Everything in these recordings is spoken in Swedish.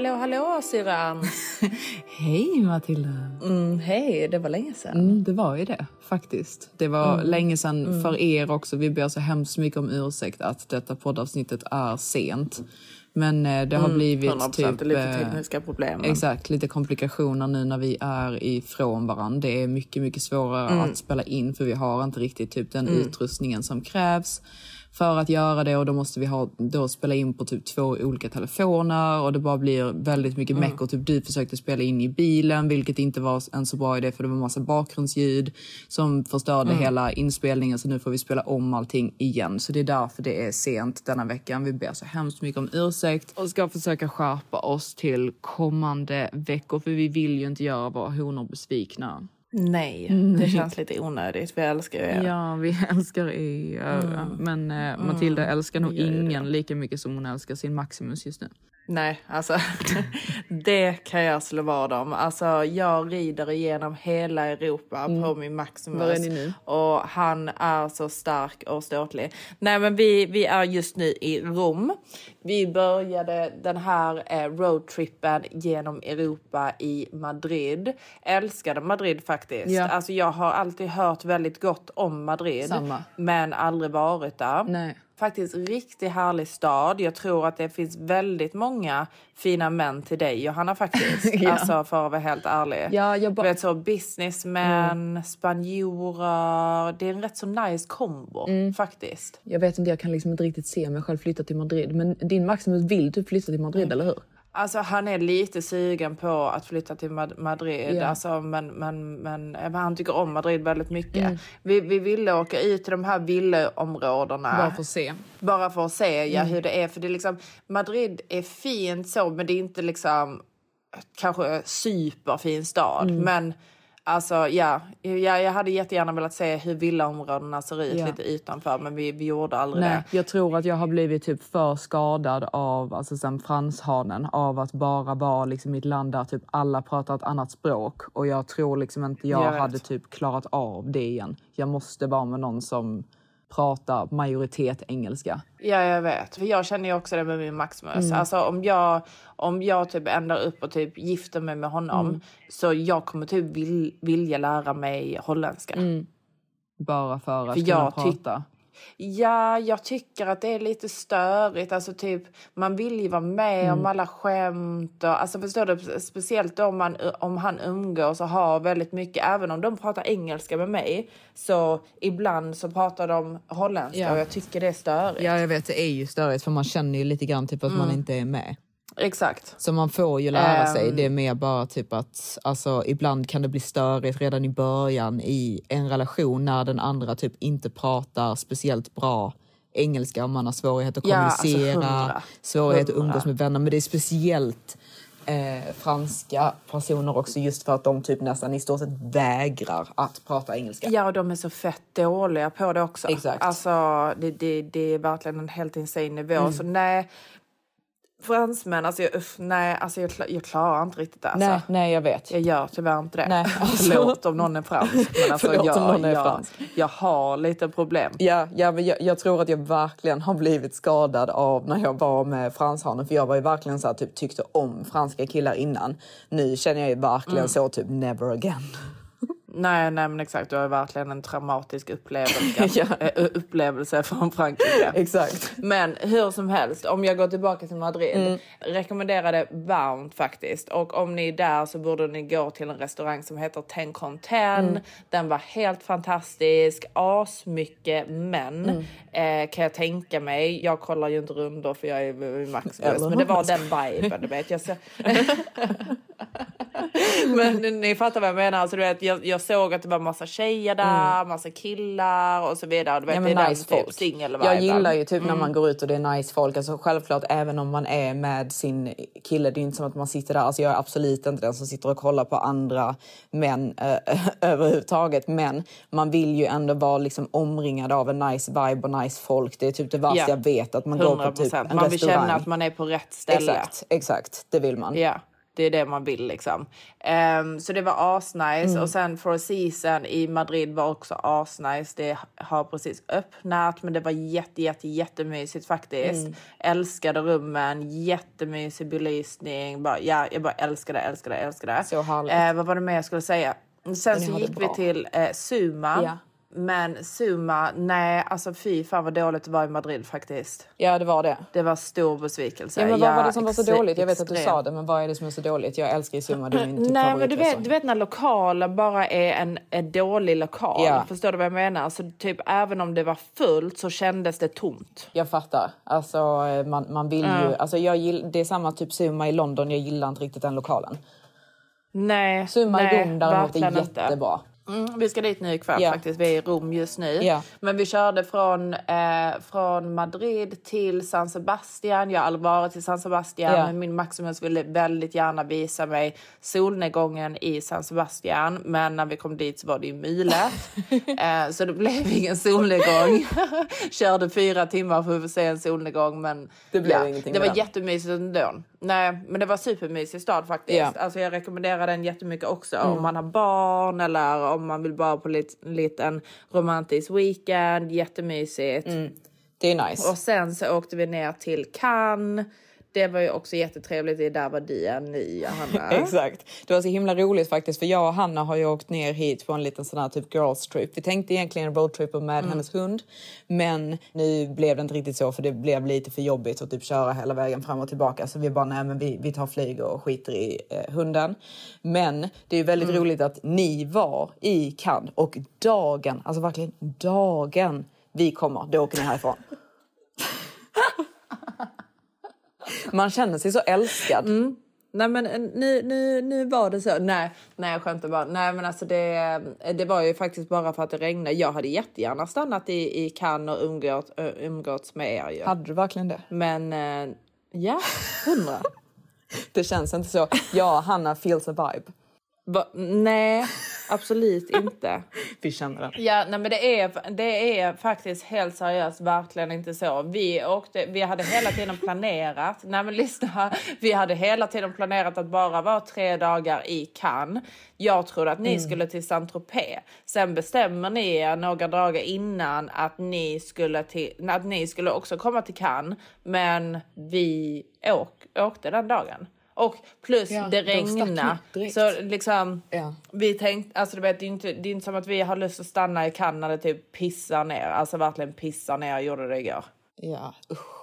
Hallå, hallå syrran! Hej Matilda! Mm, Hej, det var länge sedan. Mm, det var ju det faktiskt. Det var Mm. länge sedan för er också. Vi ber så hemskt mycket om ursäkt att detta poddavsnittet är sent. Men eh, det har blivit 100% typ... lite eh, tekniska problem. Exakt, lite komplikationer nu när vi är ifrån varandra. Det är mycket, mycket svårare Mm. att spela in för vi har inte riktigt typ den utrustningen som krävs för att göra det och då måste vi ha, då spela in på typ två olika telefoner och det bara blir väldigt mycket Mm. meck och typ du försökte spela in i bilen vilket inte var en så bra idé för det var massa bakgrundsljud som förstörde Mm. hela inspelningen så nu får vi spela om allting igen. Så det är därför det är sent denna veckan. Vi ber så hemskt mycket om ursäkt och ska försöka skärpa oss till kommande veckor för vi vill ju inte göra våra honor besvikna. Nej, det känns lite onödigt. Vi älskar ju er. Ja, vi älskar er. Men eh, Matilda älskar nog ingen lika mycket som hon älskar sin Maximus just nu. Nej, alltså det kan jag slå vad om. Alltså jag rider igenom hela Europa på min Maximus. Var är ni nu? Och han är så stark och ståtlig. Nej men vi, vi är just nu i Rom. Vi började den här eh, roadtrippen genom Europa i Madrid. Älskade Madrid faktiskt. Ja. Alltså jag har alltid hört väldigt gott om Madrid. Samma. Men aldrig varit där. Nej. Faktiskt riktigt härlig stad. Jag tror att det finns väldigt många fina män till dig Johanna faktiskt. Ja. Alltså för att vara helt ärlig. Ja, jag ba- vet så businessmän, spanjorer. Det är en rätt så nice kombo Mm. faktiskt. Jag vet inte, jag kan liksom inte riktigt se mig själv flytta till Madrid. Men din Maximus vill typ flytta till Madrid, eller hur? Alltså han är lite sugen på att flytta till Mad- Madrid. Ja. Alltså, men, men, men, men han tycker om Madrid väldigt mycket. Mm. Vi, vi ville åka ut till de här villaområdena. Bara för att se. Bara för att se ja, Mm. hur det är. För det är liksom, Madrid är fint så, men det är inte liksom kanske superfin stad. Mm. Men alltså ja, jag, jag hade jättegärna velat se hur villaområdena ser ut Ja. lite utanför, men vi, vi gjorde aldrig Nej, det. jag tror att jag har blivit typ för skadad av alltså sen franshanen av att bara vara liksom i ett land där typ alla pratar ett annat språk och jag tror liksom inte jag, Jag hade typ klarat av det igen. Jag måste vara med någon som pratar majoritet engelska. Ja, jag vet. För jag känner ju också det med min Maximus. Mm. Alltså om jag, om jag typ ändrar upp och typ gifter mig med honom Mm. så jag kommer typ vill, vilja lära mig holländska. Bara för att För kunna prata. Ja, jag tycker att det är lite störigt. Alltså typ, man vill ju vara med Mm. om alla skämt. Och, alltså förstår du? Speciellt om, man, om han umgås och har väldigt mycket. Även om de pratar engelska med mig. Så ibland så pratar de holländska Ja. och jag tycker det är störigt. Ja, jag vet, det är ju störigt för man känner ju lite grann typ att man inte är med. Exakt. Så man får ju lära sig. Ehm. Det är mer bara typ att alltså, ibland kan det bli störigt redan i början i en relation när den andra typ inte pratar speciellt bra engelska om man har svårighet att Ja, alltså kommunicera, hundra. svårighet att Hundra. umgås med vänner. Men det är speciellt eh, franska personer också just för att de typ nästan i stort sett vägrar att prata engelska. Ja, och de är så fett dåliga på det också. Exakt. Alltså, det, det, det är verkligen en helt insane nivå. Mm. Så nej, fransmän, alltså jag, uff, nej, alltså jag, jag klarar inte riktigt det. Alltså. Nej, nej, jag vet. Jag gör tyvärr inte det. Nej, alltså. Förlåt om någon är fransk. Men alltså Förlåt jag, om någon är jag, fransk. jag har lite problem. Ja, ja men jag, jag tror att jag verkligen har blivit skadad av när jag var med franshanen. För jag var ju verkligen så här, typ tyckte om franska killar innan. Nu känner jag ju verkligen Mm. så typ never again. Nej, nej men exakt. Du har verkligen en traumatisk upplevelse, Ja. eh, upplevelse från Frankrike. Exakt. Men hur som helst, om jag går tillbaka till Madrid, Mm. rekommenderar det varmt faktiskt. Och om ni är där så borde ni gå till en restaurang som heter Ten Conten. Mm. Den var helt fantastisk, asmycket män Mm. eh, kan jag tänka mig. Jag kollar ju inte rundor för jag är Max Eller men det var den viben, du vet. Jag så... Men ni fattar vad jag menar. Alltså, du vet, jag, jag såg att det var massa tjejer där, massa killar och så vidare. Du vet, Mm. Ja, det men nice den typ folk. singel-viben. Jag gillar ju typ när Mm. man går ut och det är nice folk. Alltså självklart även om man är med sin kille. Det är inte som att man sitter där. Alltså jag är absolut inte den som sitter och kollar på andra män äh, överhuvudtaget. Men man vill ju ändå vara liksom omringad av en nice vibe och nice folk. Det är typ det värsta Ja. jag vet. Att man går på 100%. typ en man vill restaurang. känna att man är på rätt ställe. Exakt, exakt. Det vill man. Ja, det är det man vill liksom. Ehm, så det var asnice Mm. och sen Four Seasons i Madrid var också asnice. Det har precis öppnat, men det var jätte, jätte, jättemysigt faktiskt. Mm. Älskade rummen, jättemysig belysning. Bara, ja, jag bara älskade, älskade, älskade. Så härligt. Eh, vad var det mer jag skulle säga? Sen så gick vi till eh, Suma. Ja. Men Suma, nej, alltså fy fan vad dåligt det var i Madrid faktiskt. Ja, det var det. Det var stor besvikelse. Ja, men vad var det som var så dåligt? Jag vet att du sa det, men vad är det som är så dåligt? Jag älskar ju Summa, det är min typ Nej, men du vet, du vet när lokalen bara är en, en dålig lokal. Ja. Förstår du vad jag menar? Så typ även om det var fullt så kändes det tomt. Jag fattar. Alltså, eh, man, man vill ju... Alltså, jag gill, det är samma typ Summa i London. Jag gillar inte riktigt den lokalen. Nej, Summa i Rom däremot är verkligen inte. Mm, vi ska dit nu ikväll Ja. faktiskt. Vi är i Rom just nu. Ja. Men vi körde från, eh, från Madrid till San Sebastian. Jag har aldrig varit i San Sebastian, Ja. men min Maximus ville väldigt gärna visa mig solnedgången i San Sebastian. Men när vi kom dit så var det ju mulet. eh, så det blev ingen solnedgång. Körde fyra timmar för att se en solnedgång, men Det blev ja, ingenting det var den. jättemysigt ändå. Nej, men det var supermysig stad faktiskt. Mm. Alltså jag rekommenderar den jättemycket också om man har barn eller om man vill bara på lit- en liten romantisk weekend. Jättemysigt. Det är nice. Och sen så åkte vi ner till Cannes. Det var ju också jättetrevligt. Det är där var du är nu, Johanna. Exakt. Det var så himla roligt faktiskt för jag och Hanna har ju åkt ner hit på en liten sån här typ girls trip. Vi tänkte egentligen en roadtrip med Mm. hennes hund. Men nu blev det inte riktigt så för det blev lite för jobbigt att typ köra hela vägen fram och tillbaka. Så vi bara nej men vi, vi tar flyg och skiter i eh, hunden. Men det är ju väldigt Mm. roligt att ni var i Cannes och dagen, alltså verkligen dagen vi kommer, då åker ni härifrån. Man känner sig så älskad. Nej men eh, nu, nu, nu var det så. Nej, nej jag skämtar bara. Nej men alltså det, det var ju faktiskt bara för att det regnade. Jag hade jättegärna stannat i, i Cannes och umgått, ö, umgåtts med er ju. Hade du verkligen det? Men eh, ja, hundra. Det känns inte så. Jag och Hanna feels a vibe. Va? Nej, absolut inte. Vi känner den. Ja, nej, men det är, det är faktiskt helt seriöst verkligen inte så. Vi, åkte, vi hade hela tiden planerat, nej men lyssna här. Vi hade hela tiden planerat att bara vara tre dagar i Cannes. Jag trodde att ni skulle till Saint-Tropez. Sen bestämmer ni er några dagar innan att ni skulle, till, att ni skulle också komma till Cannes. Men vi åk, åkte den dagen. Och plus Ja, det de regnade. direkt. Så liksom, Ja. vi tänkte, alltså du vet, det är, inte, det är inte som att vi har lust att stanna i det typ pissar ner. Alltså verkligen pissar ner, jag gjorde det igår. Ja, usch.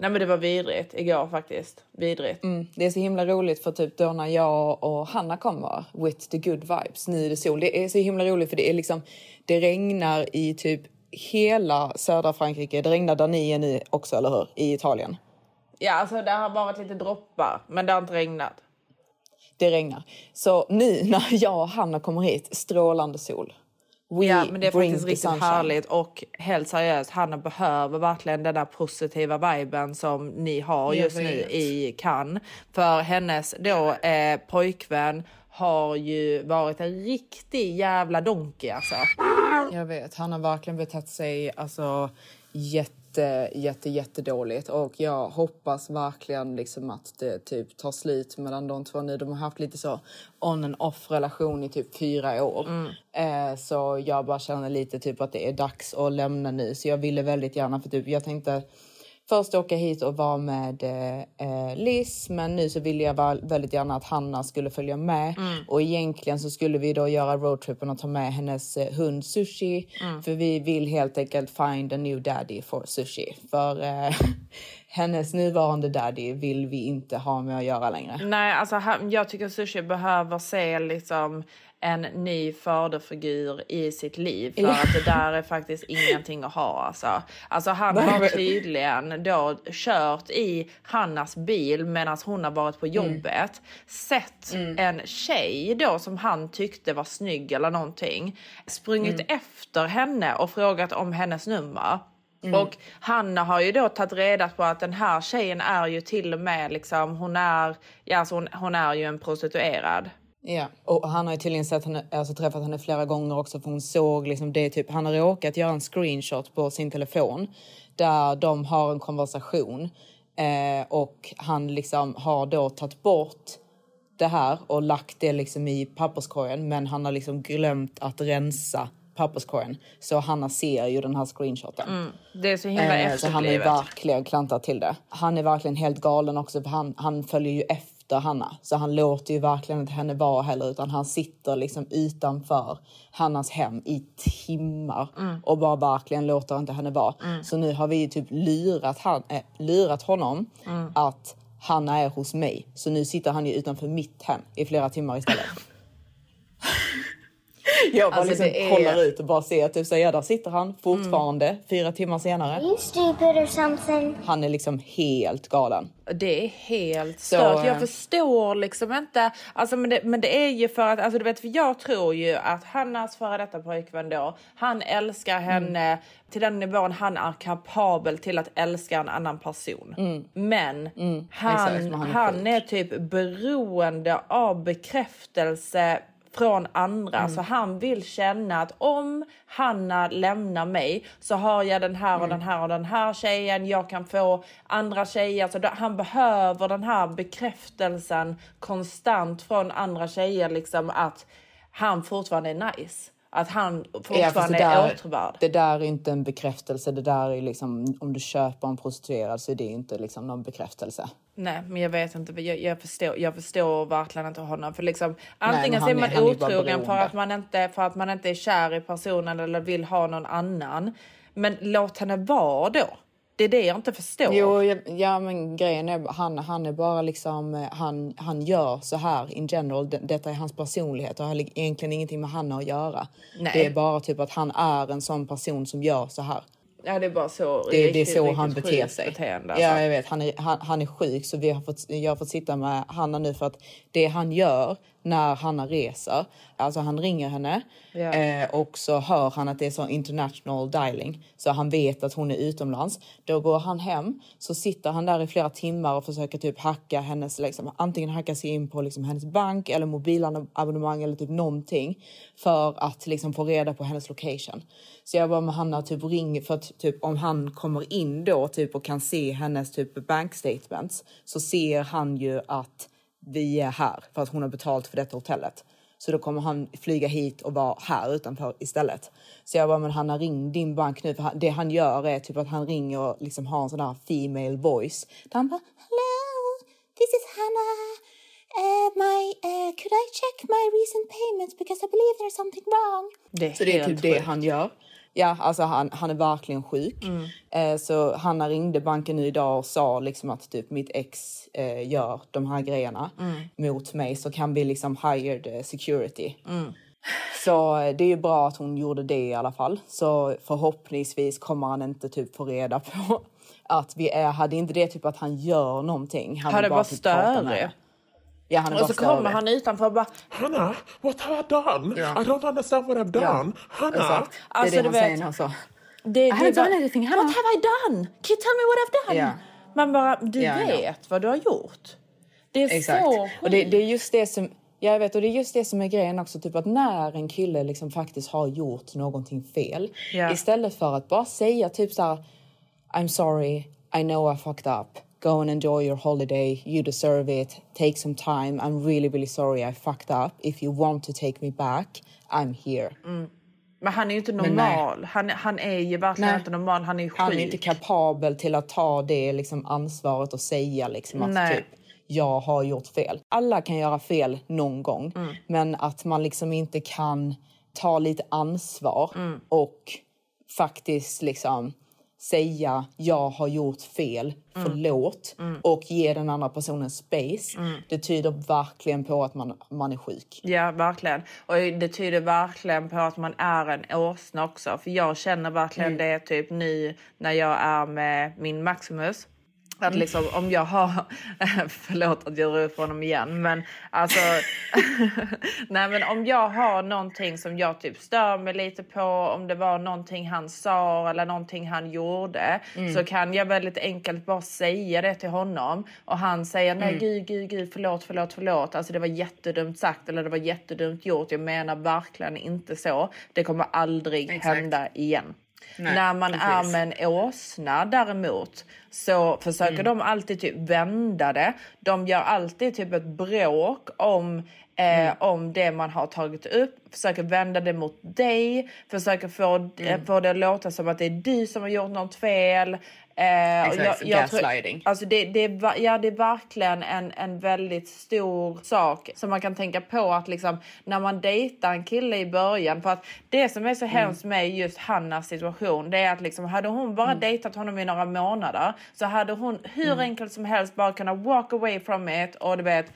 Nej men det var vidrigt igår faktiskt. Vidrigt. Mm. Det är så himla roligt för typ då när jag och Hanna kommer with the good vibes, nu är det sol. Det är så himla roligt för det är liksom, det regnar i typ hela södra Frankrike. Det regnar där ni är nu också, eller hur? I Italien. Ja alltså det har bara varit lite droppar, men det har inte regnat. Det regnar. Så nu när jag och Hanna kommer hit, strålande sol. We Ja men det är faktiskt riktigt sunshine. härligt och helt seriöst, Hanna behöver verkligen den där positiva viben som ni har just nu i Cannes. För hennes då eh, pojkvän har ju varit en riktig jävla donkey alltså. Jag vet, han har verkligen betett sig alltså jätte, jätte, jättedåligt och jag hoppas verkligen liksom att det typ tar slut mellan de två nu. De har haft lite så on and off relation i typ fyra år. Eh, så jag bara känner lite typ att det är dags att lämna nu. Så jag ville väldigt gärna för typ jag tänkte först åka hit och vara med eh, Liz men nu så ville jag väldigt gärna att Hanna skulle följa med. Och egentligen så skulle vi då göra roadtrippen och ta med hennes eh, hund Sushi. För vi vill helt enkelt find a new daddy for Sushi. För eh, hennes nuvarande daddy vill vi inte ha med att göra längre. Nej, alltså jag tycker Sushi behöver se liksom en ny faderfigur i sitt liv för att det där är faktiskt ingenting att ha alltså. Alltså han har tydligen då kört i Hannas bil medan hon har varit på Mm. jobbet. Sett en tjej då som han tyckte var snygg eller någonting. Sprungit Mm. efter henne och frågat om hennes nummer. Mm. Och Hanna har ju då tagit reda på att den här tjejen är ju till och med liksom, hon är, ja, alltså hon, hon är ju en prostituerad. Ja, och han har ju tydligen sett henne, alltså träffat henne flera gånger också för hon såg liksom det typ, han har råkat göra en screenshot på sin telefon där de har en konversation eh, och han liksom har då tagit bort det här och lagt det liksom i papperskorgen men han har liksom glömt att rensa papperskorgen så Hanna ser ju den här screenshoten. Det är så himla Eh, så han är efterblivet. verkligen klantat till det. Han är verkligen helt galen också för han, han följer ju efter Hanna. Så han låter ju verkligen inte henne vara heller utan han sitter liksom utanför Hannas hem i timmar och bara verkligen låter inte henne vara. Så nu har vi ju typ lurat, han, äh, lurat honom att Hanna är hos mig. Så nu sitter han ju utanför mitt hem i flera timmar istället. Jag bara Alltså, liksom är- kollar ut och bara ser typ så ja, där sitter han fortfarande fyra timmar senare. you stupid or something? Han är liksom helt galen. Det är helt Så, stört. Jag förstår liksom inte. Alltså, men, det, men det är ju för att, alltså, du vet, för jag tror ju att Hannas före detta pojkvän då, han älskar Mm. henne till den nivån han är kapabel till att älska en annan person. Men han, Mm. Exakt, men han han, är typ beroende av bekräftelse från andra. Mm. Så han vill känna att om Hanna lämnar mig så har jag den här Mm. och den här och den här tjejen. Jag kan få andra tjejer. Så då, han behöver den här bekräftelsen konstant från andra tjejer. Liksom att han fortfarande är nice. Att han Ja, fortfarande det, är där, åtråvärd. det där är inte en bekräftelse. Det där är liksom, om du köper en prostituerad så är det inte liksom någon bekräftelse. Nej, men jag vet inte. Jag, jag, förstår, jag förstår verkligen inte honom. För liksom, antingen så är man är- otrogen för att, man inte, för att man inte är kär i personen eller vill ha någon annan. Men låt henne vara då. Det är det jag inte förstår. Jo, ja, ja men grejen är han, han är bara liksom, eh, han, han gör så här in general. Det- Detta är hans personlighet och har li- egentligen ingenting med Hanna att göra. Nej. Det är bara typ att han är en sån person som gör så här. Ja, det är bara så. Det, det är riktigt, så riktigt han beter sig. Beteende, alltså. Ja, jag vet. Han är, han, han är sjuk så vi har fått, jag har fått sitta med Hanna nu för att det han gör när Hanna reser, alltså han ringer henne Ja. eh, och så hör han att det är så international dialing så han vet att hon är utomlands. Då går han hem så sitter han där i flera timmar och försöker typ hacka hennes, liksom, antingen hacka sig in på liksom hennes bank eller mobilabonnemang eller typ någonting för att liksom få reda på hennes location. Så jag bara med Hanna typ ringer för att typ om han kommer in då typ och kan se hennes typ bank statements så ser han ju att vi är här för att hon har betalt för detta hotellet. Så då kommer han flyga hit och vara här utanför istället. Så jag bara, men Hanna ring din bank nu. För det han gör är typ att han ringer och liksom har en sån där female voice. Där han bara, hello, this is Hanna. Uh, my, uh, could I check my recent payments because I believe there's something wrong? Det är Så det är typ det sjukt. han gör. Ja, alltså han, han är verkligen sjuk. Mm. Eh, så Hanna ringde banken nu idag och sa liksom att typ mitt ex eh, gör de här grejerna Mm. mot mig så kan vi liksom hired eh, security. Mm. Så eh, det är ju bra att hon gjorde det i alla fall. Så förhoppningsvis kommer han inte typ få reda på att vi är, hade inte det typ att han gör någonting. Han vill är bara typ henne. Ja, han är Och så kommer han utanför och bara Hannah, what have I done? Yeah. I don't understand what I've done. Hannah. Exakt. Det är Alltså, det du han vet- säger när han sa. Det, I haven't done anything, Hanna. What have I done? Can you tell me what I've done? Ja. Man bara, du Ja, ja. vet vad du har gjort. Det är Exakt. så Och det, det är just det som jag vet och det är just det som är grejen också, typ att när en kille liksom faktiskt har gjort någonting fel Ja. istället för att bara säga typ så här I'm sorry, I know I fucked up. Go and enjoy your holiday. You deserve it. Take some time. I'm really, really sorry I fucked up. If you want to take me back, I'm here. Men han är ju inte normal. Han, han är ju verkligen Nej. inte normal. Han är ju sjuk. Han är inte kapabel till att ta det liksom, ansvaret och säga liksom, att Nej. typ, jag har gjort fel. Alla kan göra fel någon gång, Mm. men att man liksom inte kan ta lite ansvar Mm. och faktiskt liksom säga jag har gjort fel, Mm. förlåt och ge den andra personen space. Det tyder verkligen på att man, man är sjuk. Ja, verkligen. Och det tyder verkligen på att man är en åsna också. För jag känner verkligen det typ nu när jag är med min Maximus. Att liksom om jag har, förlåt att jag drar upp honom igen, men alltså. nej men om jag har någonting som jag typ stör mig lite på, om det var någonting han sa eller någonting han gjorde. Så kan jag väldigt enkelt bara säga det till honom. Och han säger nej gud, gud, gud, förlåt, förlåt, förlåt. Alltså det var jättedumt sagt eller det var jättedumt gjort. Jag menar verkligen inte så. Det kommer aldrig hända igen. När man är precis. med en åsna däremot så försöker Mm. de alltid typ vända det. De gör alltid typ ett bråk om Eh, Mm. om det man har tagit upp, försöker vända det mot dig, försöker få, Mm. eh, få det att låta som att det är du som har gjort något fel. Eh, och Exakt, tror- gaslighting. Alltså det, det, är, ja, det är verkligen en, en väldigt stor sak som man kan tänka på att liksom, när man dejtar en kille i början. För att det som är så hemskt med just Hannas situation det är att liksom, hade hon bara dejtat honom i några månader så hade hon hur enkelt som helst bara kunnat walk away from it och du vet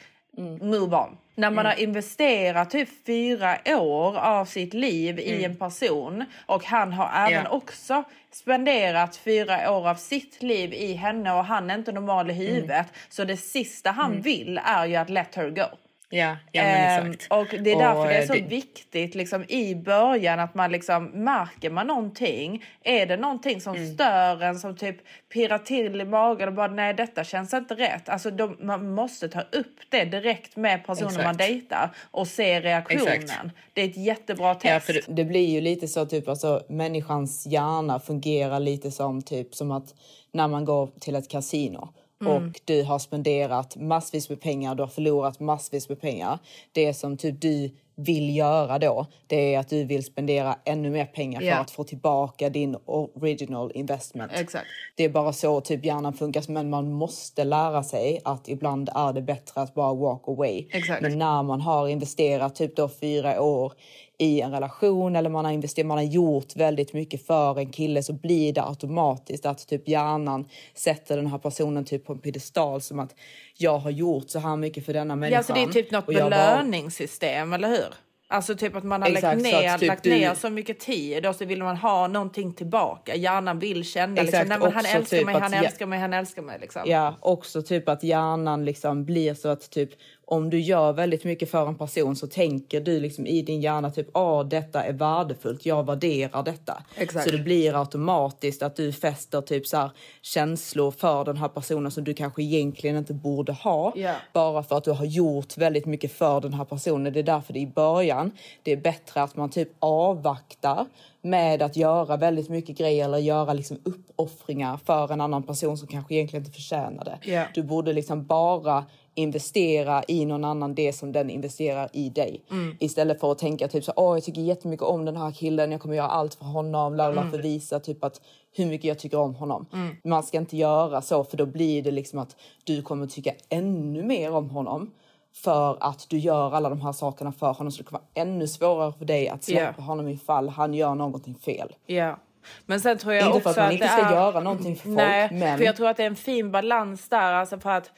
move on. När man har investerat typ fyra år av sitt liv i en person och han har även Ja. också spenderat fyra år av sitt liv i henne och han är inte normal i huvudet. Så det sista han vill är ju att let her go. Ja, ja men Ehm, exakt. och det är därför Och, det är eh, så viktigt liksom, i början att man liksom märker man någonting. Är det någonting som Mm. stör en som typ pirrar till i magen och bara nej detta känns inte rätt. Alltså de, man måste ta upp det direkt med personen man Exakt. dejtar och se reaktionen. Exakt. Det är ett jättebra test. Ja, för det, det blir ju lite så typ alltså människans hjärna fungerar lite som typ som att när man går till ett kasino och du har spenderat massvis med pengar, du har förlorat massvis med pengar. Det som typ du vill göra då, det är att du vill spendera ännu mer pengar för Ja. att få tillbaka din original investment. Exakt. Det är bara så typ hjärnan funkar, men man måste lära sig att ibland är det bättre att bara walk away. Exakt. Men när man har investerat typ då fyra år i en relation eller man har investerat, man har gjort väldigt mycket för en kille så blir det automatiskt att typ hjärnan sätter den här personen typ på en piedestal som att jag har gjort så här mycket för denna människan. Ja, så det är typ något jag var- belöningssystem, eller hur? Alltså typ att man har Exakt, lagt, så att ner, typ lagt du- ner så mycket tid och så vill man ha någonting tillbaka. Hjärnan vill känna liksom, Exakt, men han älskar typ mig, att han ja- älskar mig, han älskar mig. Liksom. Ja, också typ att hjärnan liksom blir så att typ om du gör väldigt mycket för en person så tänker du liksom i din hjärna typ ah detta är värdefullt, jag värderar detta. Exakt. Så det blir automatiskt att du fäster typ så här känslor för den här personen som du kanske egentligen inte borde ha. Ja. Bara för att du har gjort väldigt mycket för den här personen. Det är därför det i början det är bättre att man typ avvaktar med att göra väldigt mycket grejer eller göra liksom uppoffringar för en annan person som kanske egentligen inte förtjänar det. Ja. Du borde liksom bara investera i någon annan det som den investerar i dig. Mm. Istället för att tänka typ så åh jag tycker jättemycket om den här killen, jag kommer göra allt för honom, bla, bla, Mm. för visa typ att hur mycket jag tycker om honom. Man ska inte göra så för då blir det liksom att du kommer tycka ännu mer om honom för att du gör alla de här sakerna för honom så det kommer vara ännu svårare för dig att släppa Ja. honom ifall han gör någonting fel. Ja. Men sen tror jag Inte också för att man att inte ska är... göra någonting för folk, Nej, men- för jag tror att det är en fin balans där. Alltså för att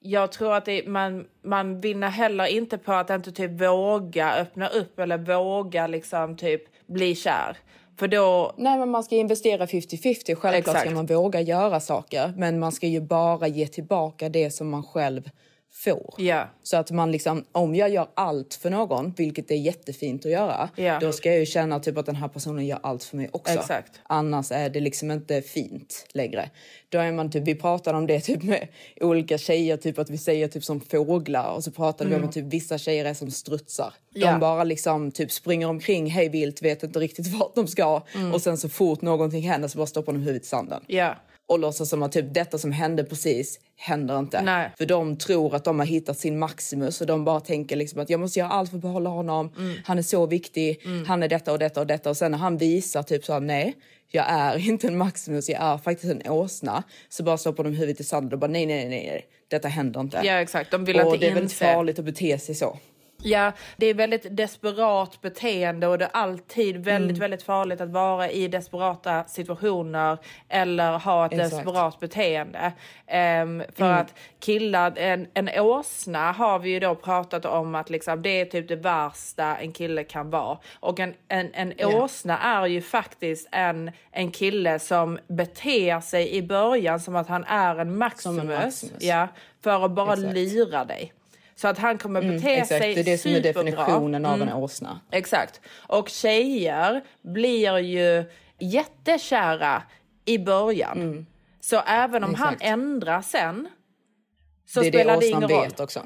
jag tror att det, man, man vinner heller inte på att inte typ våga öppna upp eller våga liksom typ bli kär. För då... Nej, men man ska investera 50-50. Självklart Exakt. ska man våga göra saker, men man ska ju bara ge tillbaka det som man själv får. Ja. Så att man liksom, om jag gör allt för någon, vilket är jättefint att göra, Ja. då ska jag ju känna typ att den här personen gör allt för mig också. Exakt. Annars är det liksom inte fint längre. Då är man typ, vi pratade om det typ med olika tjejer, typ att vi säger typ som fåglar och så pratade vi om att typ vissa tjejer är som strutsar. De Mm. Ja. bara liksom typ springer omkring hej vilt, vet inte riktigt vart de ska och sen så fort någonting händer så bara stoppar de huvudet i sanden. Mm. Och låtsas som att typ detta som hände precis händer inte. Nej. För de tror att de har hittat sin Maximus och de bara tänker liksom att jag måste göra allt för att behålla honom. Mm. Han är så viktig, han är detta och detta och detta. Och sen när han visar typ så här, nej, jag är inte en Maximus, jag är faktiskt en åsna. Så bara stoppar de huvudet i sanden och bara nej, nej, nej, nej, detta händer inte. Ja, exakt. De vill och inte det är väldigt farligt att bete sig så. Ja, det är väldigt desperat beteende och det är alltid väldigt, Mm. väldigt farligt att vara i desperata situationer eller ha ett Exakt. desperat beteende. Ehm, för Mm. att killar, en, en åsna har vi ju då pratat om att liksom, det är typ det värsta en kille kan vara. Och en, en, en Ja. åsna är ju faktiskt en, en kille som beter sig i början som att han är en Maximus. Maximus. Ja, för att bara Exakt. lira dig. Så att han kommer bete Exakt, sig det är det som är definitionen av Mm. en åsna. Exakt. Och tjejer blir ju jättekära i början. Så även om han Mm. Exakt. ändrar sen så det spelar det det ingen roll. vet också.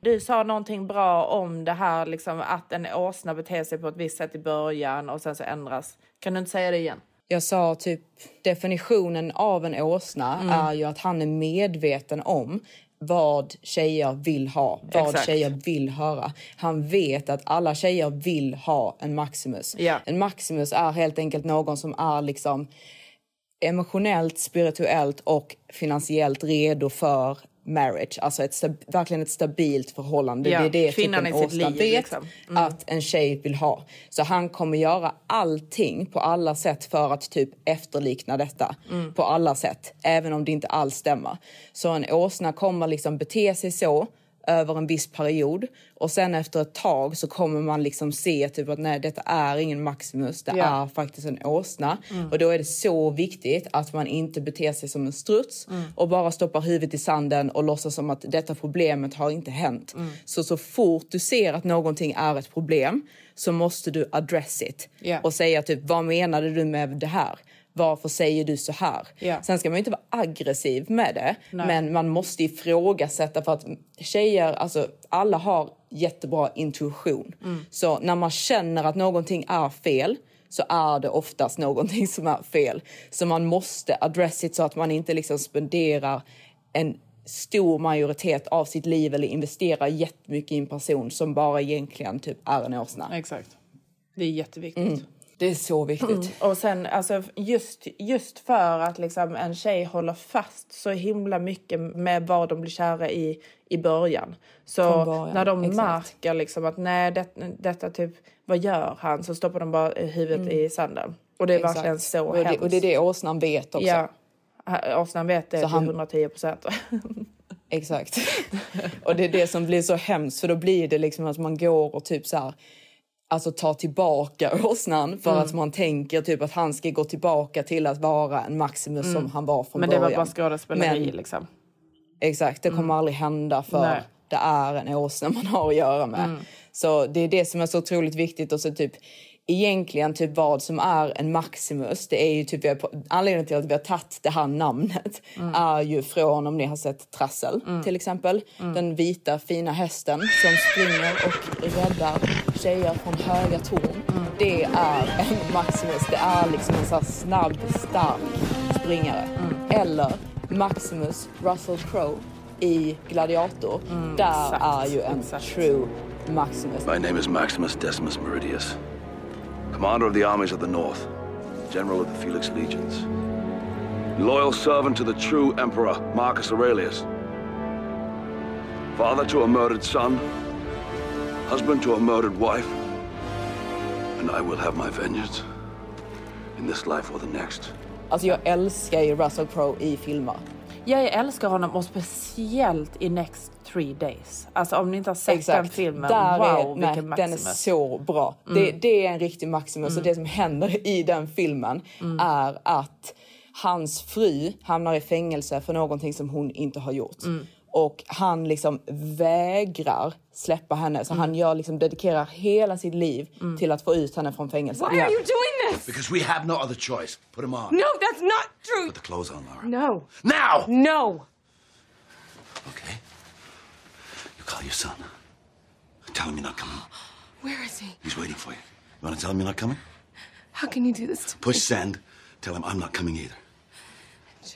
Du sa någonting bra om det här liksom, att en åsna beter sig på ett visst sätt i början och sen så ändras. Kan du inte säga det igen? Jag sa typ definitionen av en åsna Mm. är ju att han är medveten om vad tjejer vill ha, vad Exakt. tjejer vill höra. Han vet att alla tjejer vill ha en Maximus. Ja. En Maximus är helt enkelt någon som är liksom emotionellt, spirituellt och finansiellt redo för marriage. Alltså ett verkligen ett stabilt förhållande. Ja, det är det typ kvinnan en i sitt liv, vet liksom. att en tjej vill ha. Så han kommer göra allting på alla sätt för att typ efterlikna detta. Mm. På alla sätt. Även om det inte alls stämmer. Så en åsna kommer liksom bete sig så över en viss period och sen efter ett tag så kommer man liksom se typ att nej detta är ingen Maximus, det Ja. är faktiskt en åsna. Och då är det så viktigt att man inte beter sig som en struts och bara stoppar huvudet i sanden och låtsas som att detta problemet har inte hänt. Så så fort du ser att någonting är ett problem så måste du address it Ja. och säga typ vad menade du med det här? Varför säger du så här? Ja. Sen ska man inte vara aggressiv med det, men man måste ifrågasätta för att tjejer, alltså alla har jättebra intuition. Så när man känner att någonting är fel så är det oftast någonting som är fel. Så man måste address it så att man inte liksom spenderar en stor majoritet av sitt liv eller investerar jättemycket i en person som bara egentligen typ är en åsna. Exakt. Det är jätteviktigt. Det är så viktigt. Och sen alltså just, just för att liksom en tjej håller fast så himla mycket med vad de blir kära i i början. Så början, när de exakt. märker liksom att nej det, detta typ, vad gör han? Så stoppar de bara huvudet i sanden. Och det är Exakt. verkligen så och det, hemskt. och det är det åsnan vet också. Ja. Åsnan vet det Så till han- 110 procent. Exakt. och det är det som blir så hemskt för då blir det liksom att man går och typ så här alltså tar tillbaka åsnan för Mm. att man tänker typ att han ska gå tillbaka till att vara en Maximus som han var från Mm. Men det början. var bara skådespeleri Men- liksom. Exakt, det kommer aldrig hända för Nej. det är en åsna man har att göra med. Så det är det som är så otroligt viktigt och så typ egentligen typ vad som är en Maximus, det är ju typ vi har, anledningen till att vi har tagit det här namnet är ju från om ni har sett Trassel till exempel. Den vita fina hästen som springer och räddar tjejer från höga torn. Det är en Maximus, det är liksom en så här snabb, stark springare. Eller Maximus Russell Crowe i Gladiator. Där exakt, är ju en exakt. true Maximus. My name is Maximus Decimus Meridius, commander of the armies of the North, general of the Felix Legions, loyal servant to the true emperor Marcus Aurelius, father to a murdered son, husband to a murdered wife, and I will have my vengeance in this life or the next. Alltså jag älskar ju Russell Crowe i filmer. Jag älskar honom och speciellt i Next Three Days. Alltså om ni inte har sett den filmen, Där wow är, nej, vilken den är Maximus. Mm. så bra. Det, det är en riktig Maximus och det som händer i den filmen Mm. är att hans fru hamnar i fängelse för någonting som hon inte har gjort. Mm. Och han liksom vägrar släppa henne. Så han gör liksom, dedikerar hela sitt liv till att få ut henne från fängelset. Why are you doing this? Because we have no other choice. Put him on. No, that's not true. Put the clothes on, Laura. No. Now! No. Okay. You call your son. Tell him you're not coming. Where is he? He's waiting for you. You want to tell him you're not coming? How can you do this to me? Push send. Tell him I'm not coming either.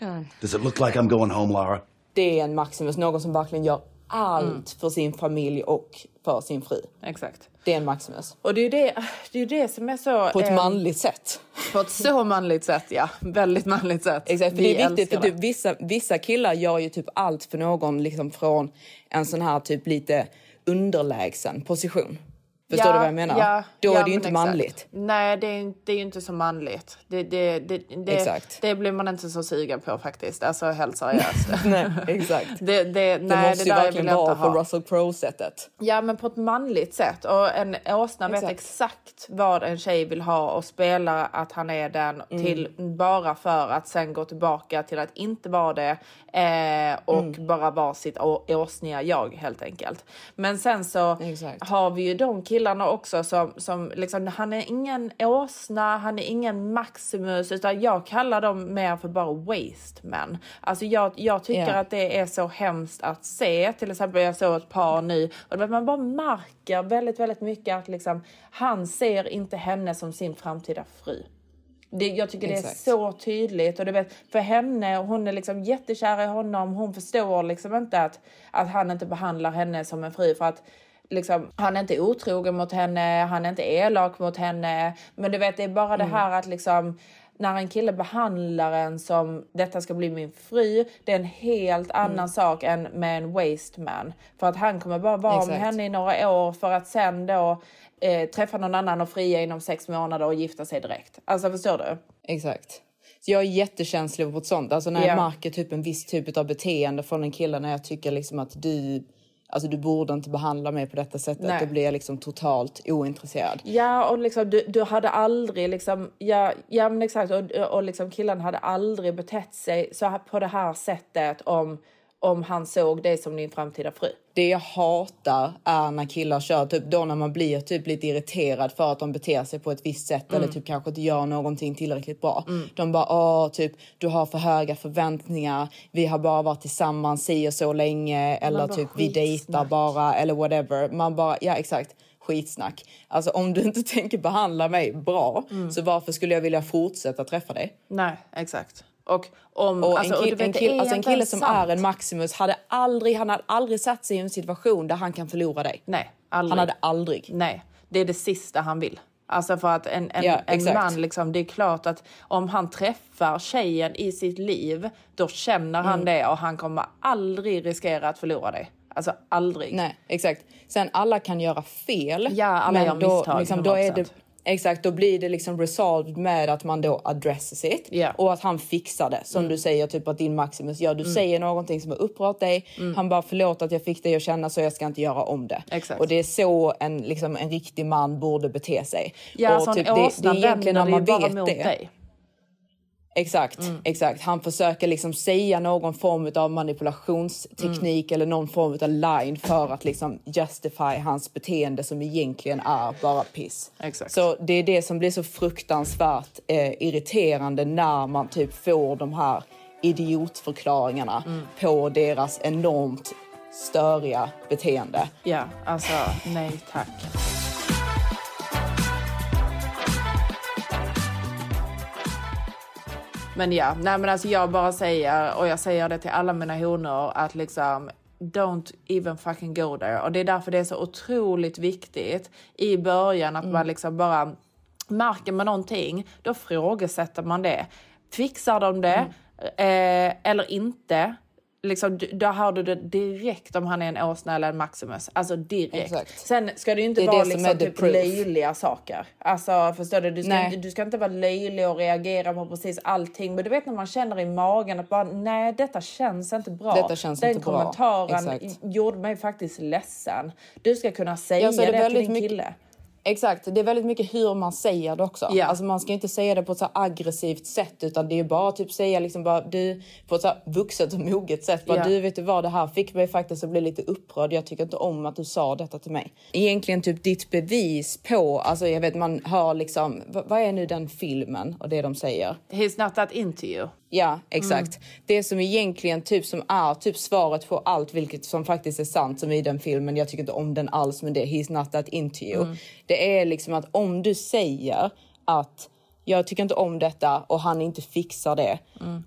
John. Does it look like I'm going home, Laura? Det är en Maximus, någon som verkligen gör allt för sin familj och för sin fru. Exakt. Det är en Maximus. Och det är ju det, det, är det som är så... På ett eh, manligt sätt. På ett så manligt sätt, ja. Väldigt manligt sätt. Exakt, för Vi det är viktigt för typ, vissa, vissa killar gör ju typ allt för någon liksom från en sån här typ lite underlägsen position. Förstår Ja, du vad jag menar? ja, Då ja, är det ju inte exakt. manligt. Nej, det är, det är ju inte så manligt. Det, det, det, det, Exakt. det blir man inte så sugen på faktiskt. Alltså helt seriöst. Nej, exakt. Det, det, Det nej, måste det ju verkligen vara på. Russell Crowe-sättet. Ja, men på ett manligt sätt. Och en åsna vet Exakt. exakt vad en tjej vill ha och spelar att han är den Mm. till bara för att sen gå tillbaka till att inte vara det eh, och Mm. bara vara sitt åsniga jag helt enkelt. Men sen så Exakt. har vi ju de killarna också som, som liksom, han är ingen åsna, han är ingen Maximus, utan jag kallar dem mer för bara waste men. Alltså jag, jag tycker Ja. att det är så hemskt att se. Till exempel jag såg ett par nu och man bara märker väldigt, väldigt mycket att liksom, han ser inte henne som sin framtida fru. Det, jag tycker Exakt. det är så tydligt. Och du vet, för henne, hon är liksom jättekär i honom. Hon förstår liksom inte att, att han inte behandlar henne som en fru. För att liksom, han är inte otrogen mot henne, han är inte elak mot henne. Men du vet, det är bara det här att liksom när en kille behandlar en som detta ska bli min fru, det är en helt annan sak än med en waste man. För att han kommer bara vara med Exakt. henne i några år för att sen då eh, träffa någon annan och fria inom sex månader och gifta sig direkt. Alltså förstår du? Exakt. Så jag är jättekänslig på sånt. Alltså när Ja. jag märker typ en viss typ av beteende från en kille när jag tycker liksom att du, alltså du borde inte behandla mig på detta sättet. Nej. Då blir jag liksom totalt ointresserad. Ja, och liksom, du, du hade aldrig liksom, ja, ja men exakt, och, och liksom killen hade aldrig betett sig så här, på det här sättet om, om han såg dig som din framtida fru. Det jag hatar är när killar kör, typ då när man blir typ lite irriterad för att de beter sig på ett visst sätt eller typ kanske inte gör någonting tillräckligt bra. De bara åh, typ du har för höga förväntningar. Vi har bara varit tillsammans si och så länge eller bara typ vi dejtar bara eller whatever. Man bara ja exakt skitsnack. Alltså om du inte tänker behandla mig bra så varför skulle jag vilja fortsätta träffa dig? Nej, exakt. Och om... Och alltså, en, och kill, vet, en, kill, alltså en kille som sant. är en Maximus hade aldrig, han hade aldrig satt sig i en situation där han kan förlora dig. Nej, aldrig. Han hade aldrig. Nej, det är det sista han vill. Alltså för att en, en, Ja, en man, liksom, det är klart att om han träffar tjejen i sitt liv, då känner Mm. han det och han kommer aldrig riskera att förlora dig. Alltså aldrig. Nej, exakt. Sen alla kan göra fel. Ja, alla gör då, misstag, Liksom, då, är 100%. det, exakt, då blir det liksom resolved med att man då addresses it Ja. och att han fixar det. Som du säger, typ att din Maximus gör. Du säger någonting som har upprört dig. Han bara förlåt att jag fick dig att känna så jag ska inte göra om det. Exakt. Och det är så en, liksom, en riktig man borde bete sig. Ja, och alltså en typ, det, det åsna är egentligen när det man bara vet mot det. dig. Exakt, exakt. Han försöker liksom säga någon form av manipulationsteknik eller någon form av line för att liksom justify hans beteende som egentligen är bara piss. Exakt. Så det är det som blir så fruktansvärt eh, irriterande när man typ får de här idiotförklaringarna på deras enormt störiga beteende. Ja, alltså nej tack. Men ja, nej men alltså jag bara säger, och jag säger det till alla mina honor, att liksom don't even fucking go there. Och det är därför det är så otroligt viktigt i början att man liksom bara märker man någonting, då frågesätter man det. Fixar de det eh, eller inte? Liksom, då hör du det direkt om han är en åsna eller en Maximus. Alltså direkt. Exakt. Sen ska det ju inte Det vara det liksom typ proof. löjliga saker. Alltså förstår du? Du ska, inte, du ska inte vara löjlig och reagera på precis allting. Men du vet när man känner i magen att bara nej detta känns inte bra. Detta känns Den inte bra. kommentaren Exakt. gjorde mig faktiskt ledsen. Du ska kunna säga Ja, det det, till din mycket- kille. Exakt, det är väldigt mycket hur man säger det också. Ja. Alltså man ska inte säga det på ett så aggressivt sätt utan det är bara typ säga liksom bara du på ett så vuxet och moget sätt. Bara, Ja. Du vet du vad, det här fick mig faktiskt att bli lite upprörd. Jag tycker inte om att du sa detta till mig. Egentligen typ ditt bevis på, alltså jag vet man hör liksom, vad, vad är nu den filmen och det de säger? He's not that into you. Ja, exakt. Det som egentligen typ som är typ svaret på allt vilket som faktiskt är sant som i den filmen. Jag tycker inte om den alls men det är He's not that into you. Det är liksom att om du säger att jag tycker inte om detta och han inte fixar det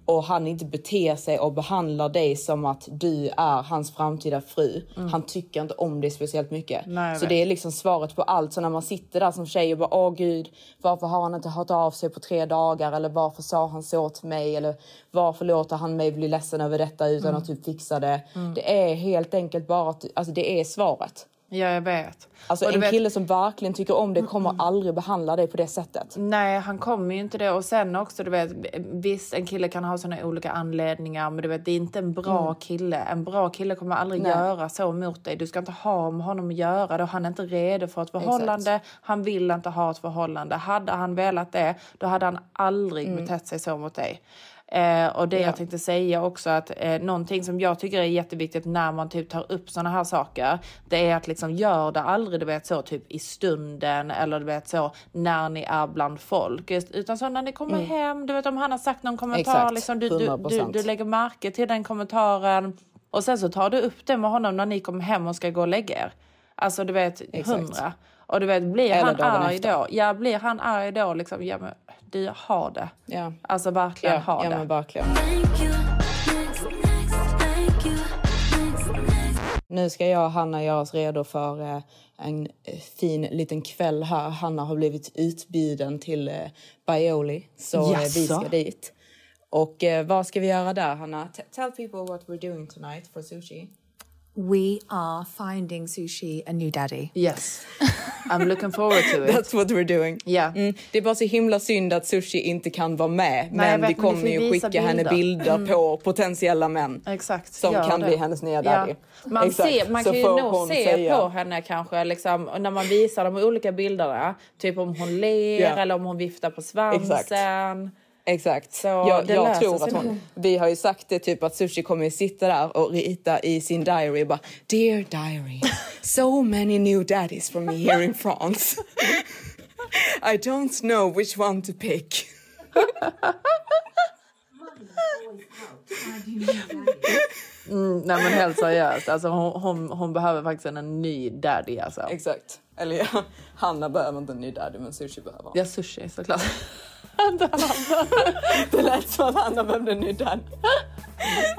och han inte beter sig och behandlar dig som att du är hans framtida fru. Han tycker inte om dig speciellt mycket. Nej, så det är liksom svaret på allt. Så när man sitter där som tjej och bara åh gud, varför har han inte hört av sig på tre dagar? Eller varför sa han så till mig? Eller varför låter han mig bli ledsen över detta utan Mm. att typ fixa det? Det är helt enkelt bara att, alltså det är svaret. Ja, jag vet. Alltså Och en vet- kille som verkligen tycker om det kommer aldrig behandla dig på det sättet. Nej, han kommer ju inte det. Och sen också, du vet, visst en kille kan ha såna olika anledningar, men du vet, det är inte en bra kille. En bra kille kommer aldrig Nej. göra så mot dig. Du ska inte ha med honom att göra det. Han är inte redo för ett förhållande. Han vill inte ha ett förhållande. Hade han velat det, då hade han aldrig betett sig så mot dig. Eh, och det jag tänkte säga också att eh, någonting som jag tycker är jätteviktigt när man typ tar upp såna här saker. Det är att liksom gör det aldrig du vet så typ i stunden eller du vet så när ni är bland folk. Utan så när ni kommer hem, du vet om han har sagt någon kommentar, Exakt, liksom, du, du, du, 100%. du lägger märke till den kommentaren. Och sen så tar du upp det med honom när ni kommer hem och ska gå och lägga er. Alltså du vet hundra. Och du vet blir Eller han arg efter. då, ja blir han arg då liksom, ja men du har det. Ja. Alltså verkligen Ja, ha ja det. men verkligen. Nu ska jag och Hanna göra oss redo för eh, en fin liten kväll här. Hanna har blivit utbjuden till eh, Bioli, så eh, vi Jaså? ska dit. Och vad ska vi göra där, Hanna? T- tell people what we're doing tonight for sushi. We are finding Sushi a new daddy. Yes. I'm looking forward to it. That's what we're doing. Ja. Mm, det är bara så himla synd att Sushi inte kan vara med. jag men vet, vi kommer ju skicka henne bilder. Mm. bilder på potentiella män. Exakt. Som gör kan det. bli hennes nya daddy. Ja. Man, Exakt. ser, man Så kan ju nog se säga- på henne kanske liksom, när man visar de olika bilderna. Typ om hon ler Ja. eller om hon viftar på svansen. Exakt. Så jag jag tror att hon, vi har ju sagt det typ att Sushi kommer sitta där och rita i sin diary och bara Dear diary, so many new daddies for me here in France. I don't know which one to pick. Mm, nej men helt seriöst. Alltså, hon, hon, hon behöver faktiskt en, ny daddy alltså. Exakt. Eller ja, Hanna behöver inte en ny daddy men Sushi behöver. Ja sushi såklart. Det lät som att Hanna behövde en ny daddy.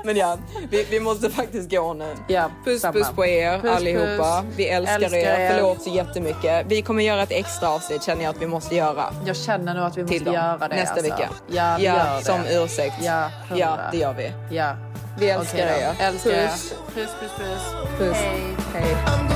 Men ja, vi, vi måste faktiskt gå nu. Ja, puss samma. puss på er Puss, allihopa. puss. Vi älskar, Älskar er. er. Förlåt så jättemycket. Vi kommer göra ett extra avsnitt känner jag att vi måste göra. Jag känner nu att vi måste göra det. nästa alltså. vecka. Ja, ja gör det. som ursäkt. Ja, ja, det gör vi. Ja. Vi älskar Okej er. Älskar er. Puss. Puss, puss, puss. Puss. Hej. Hej.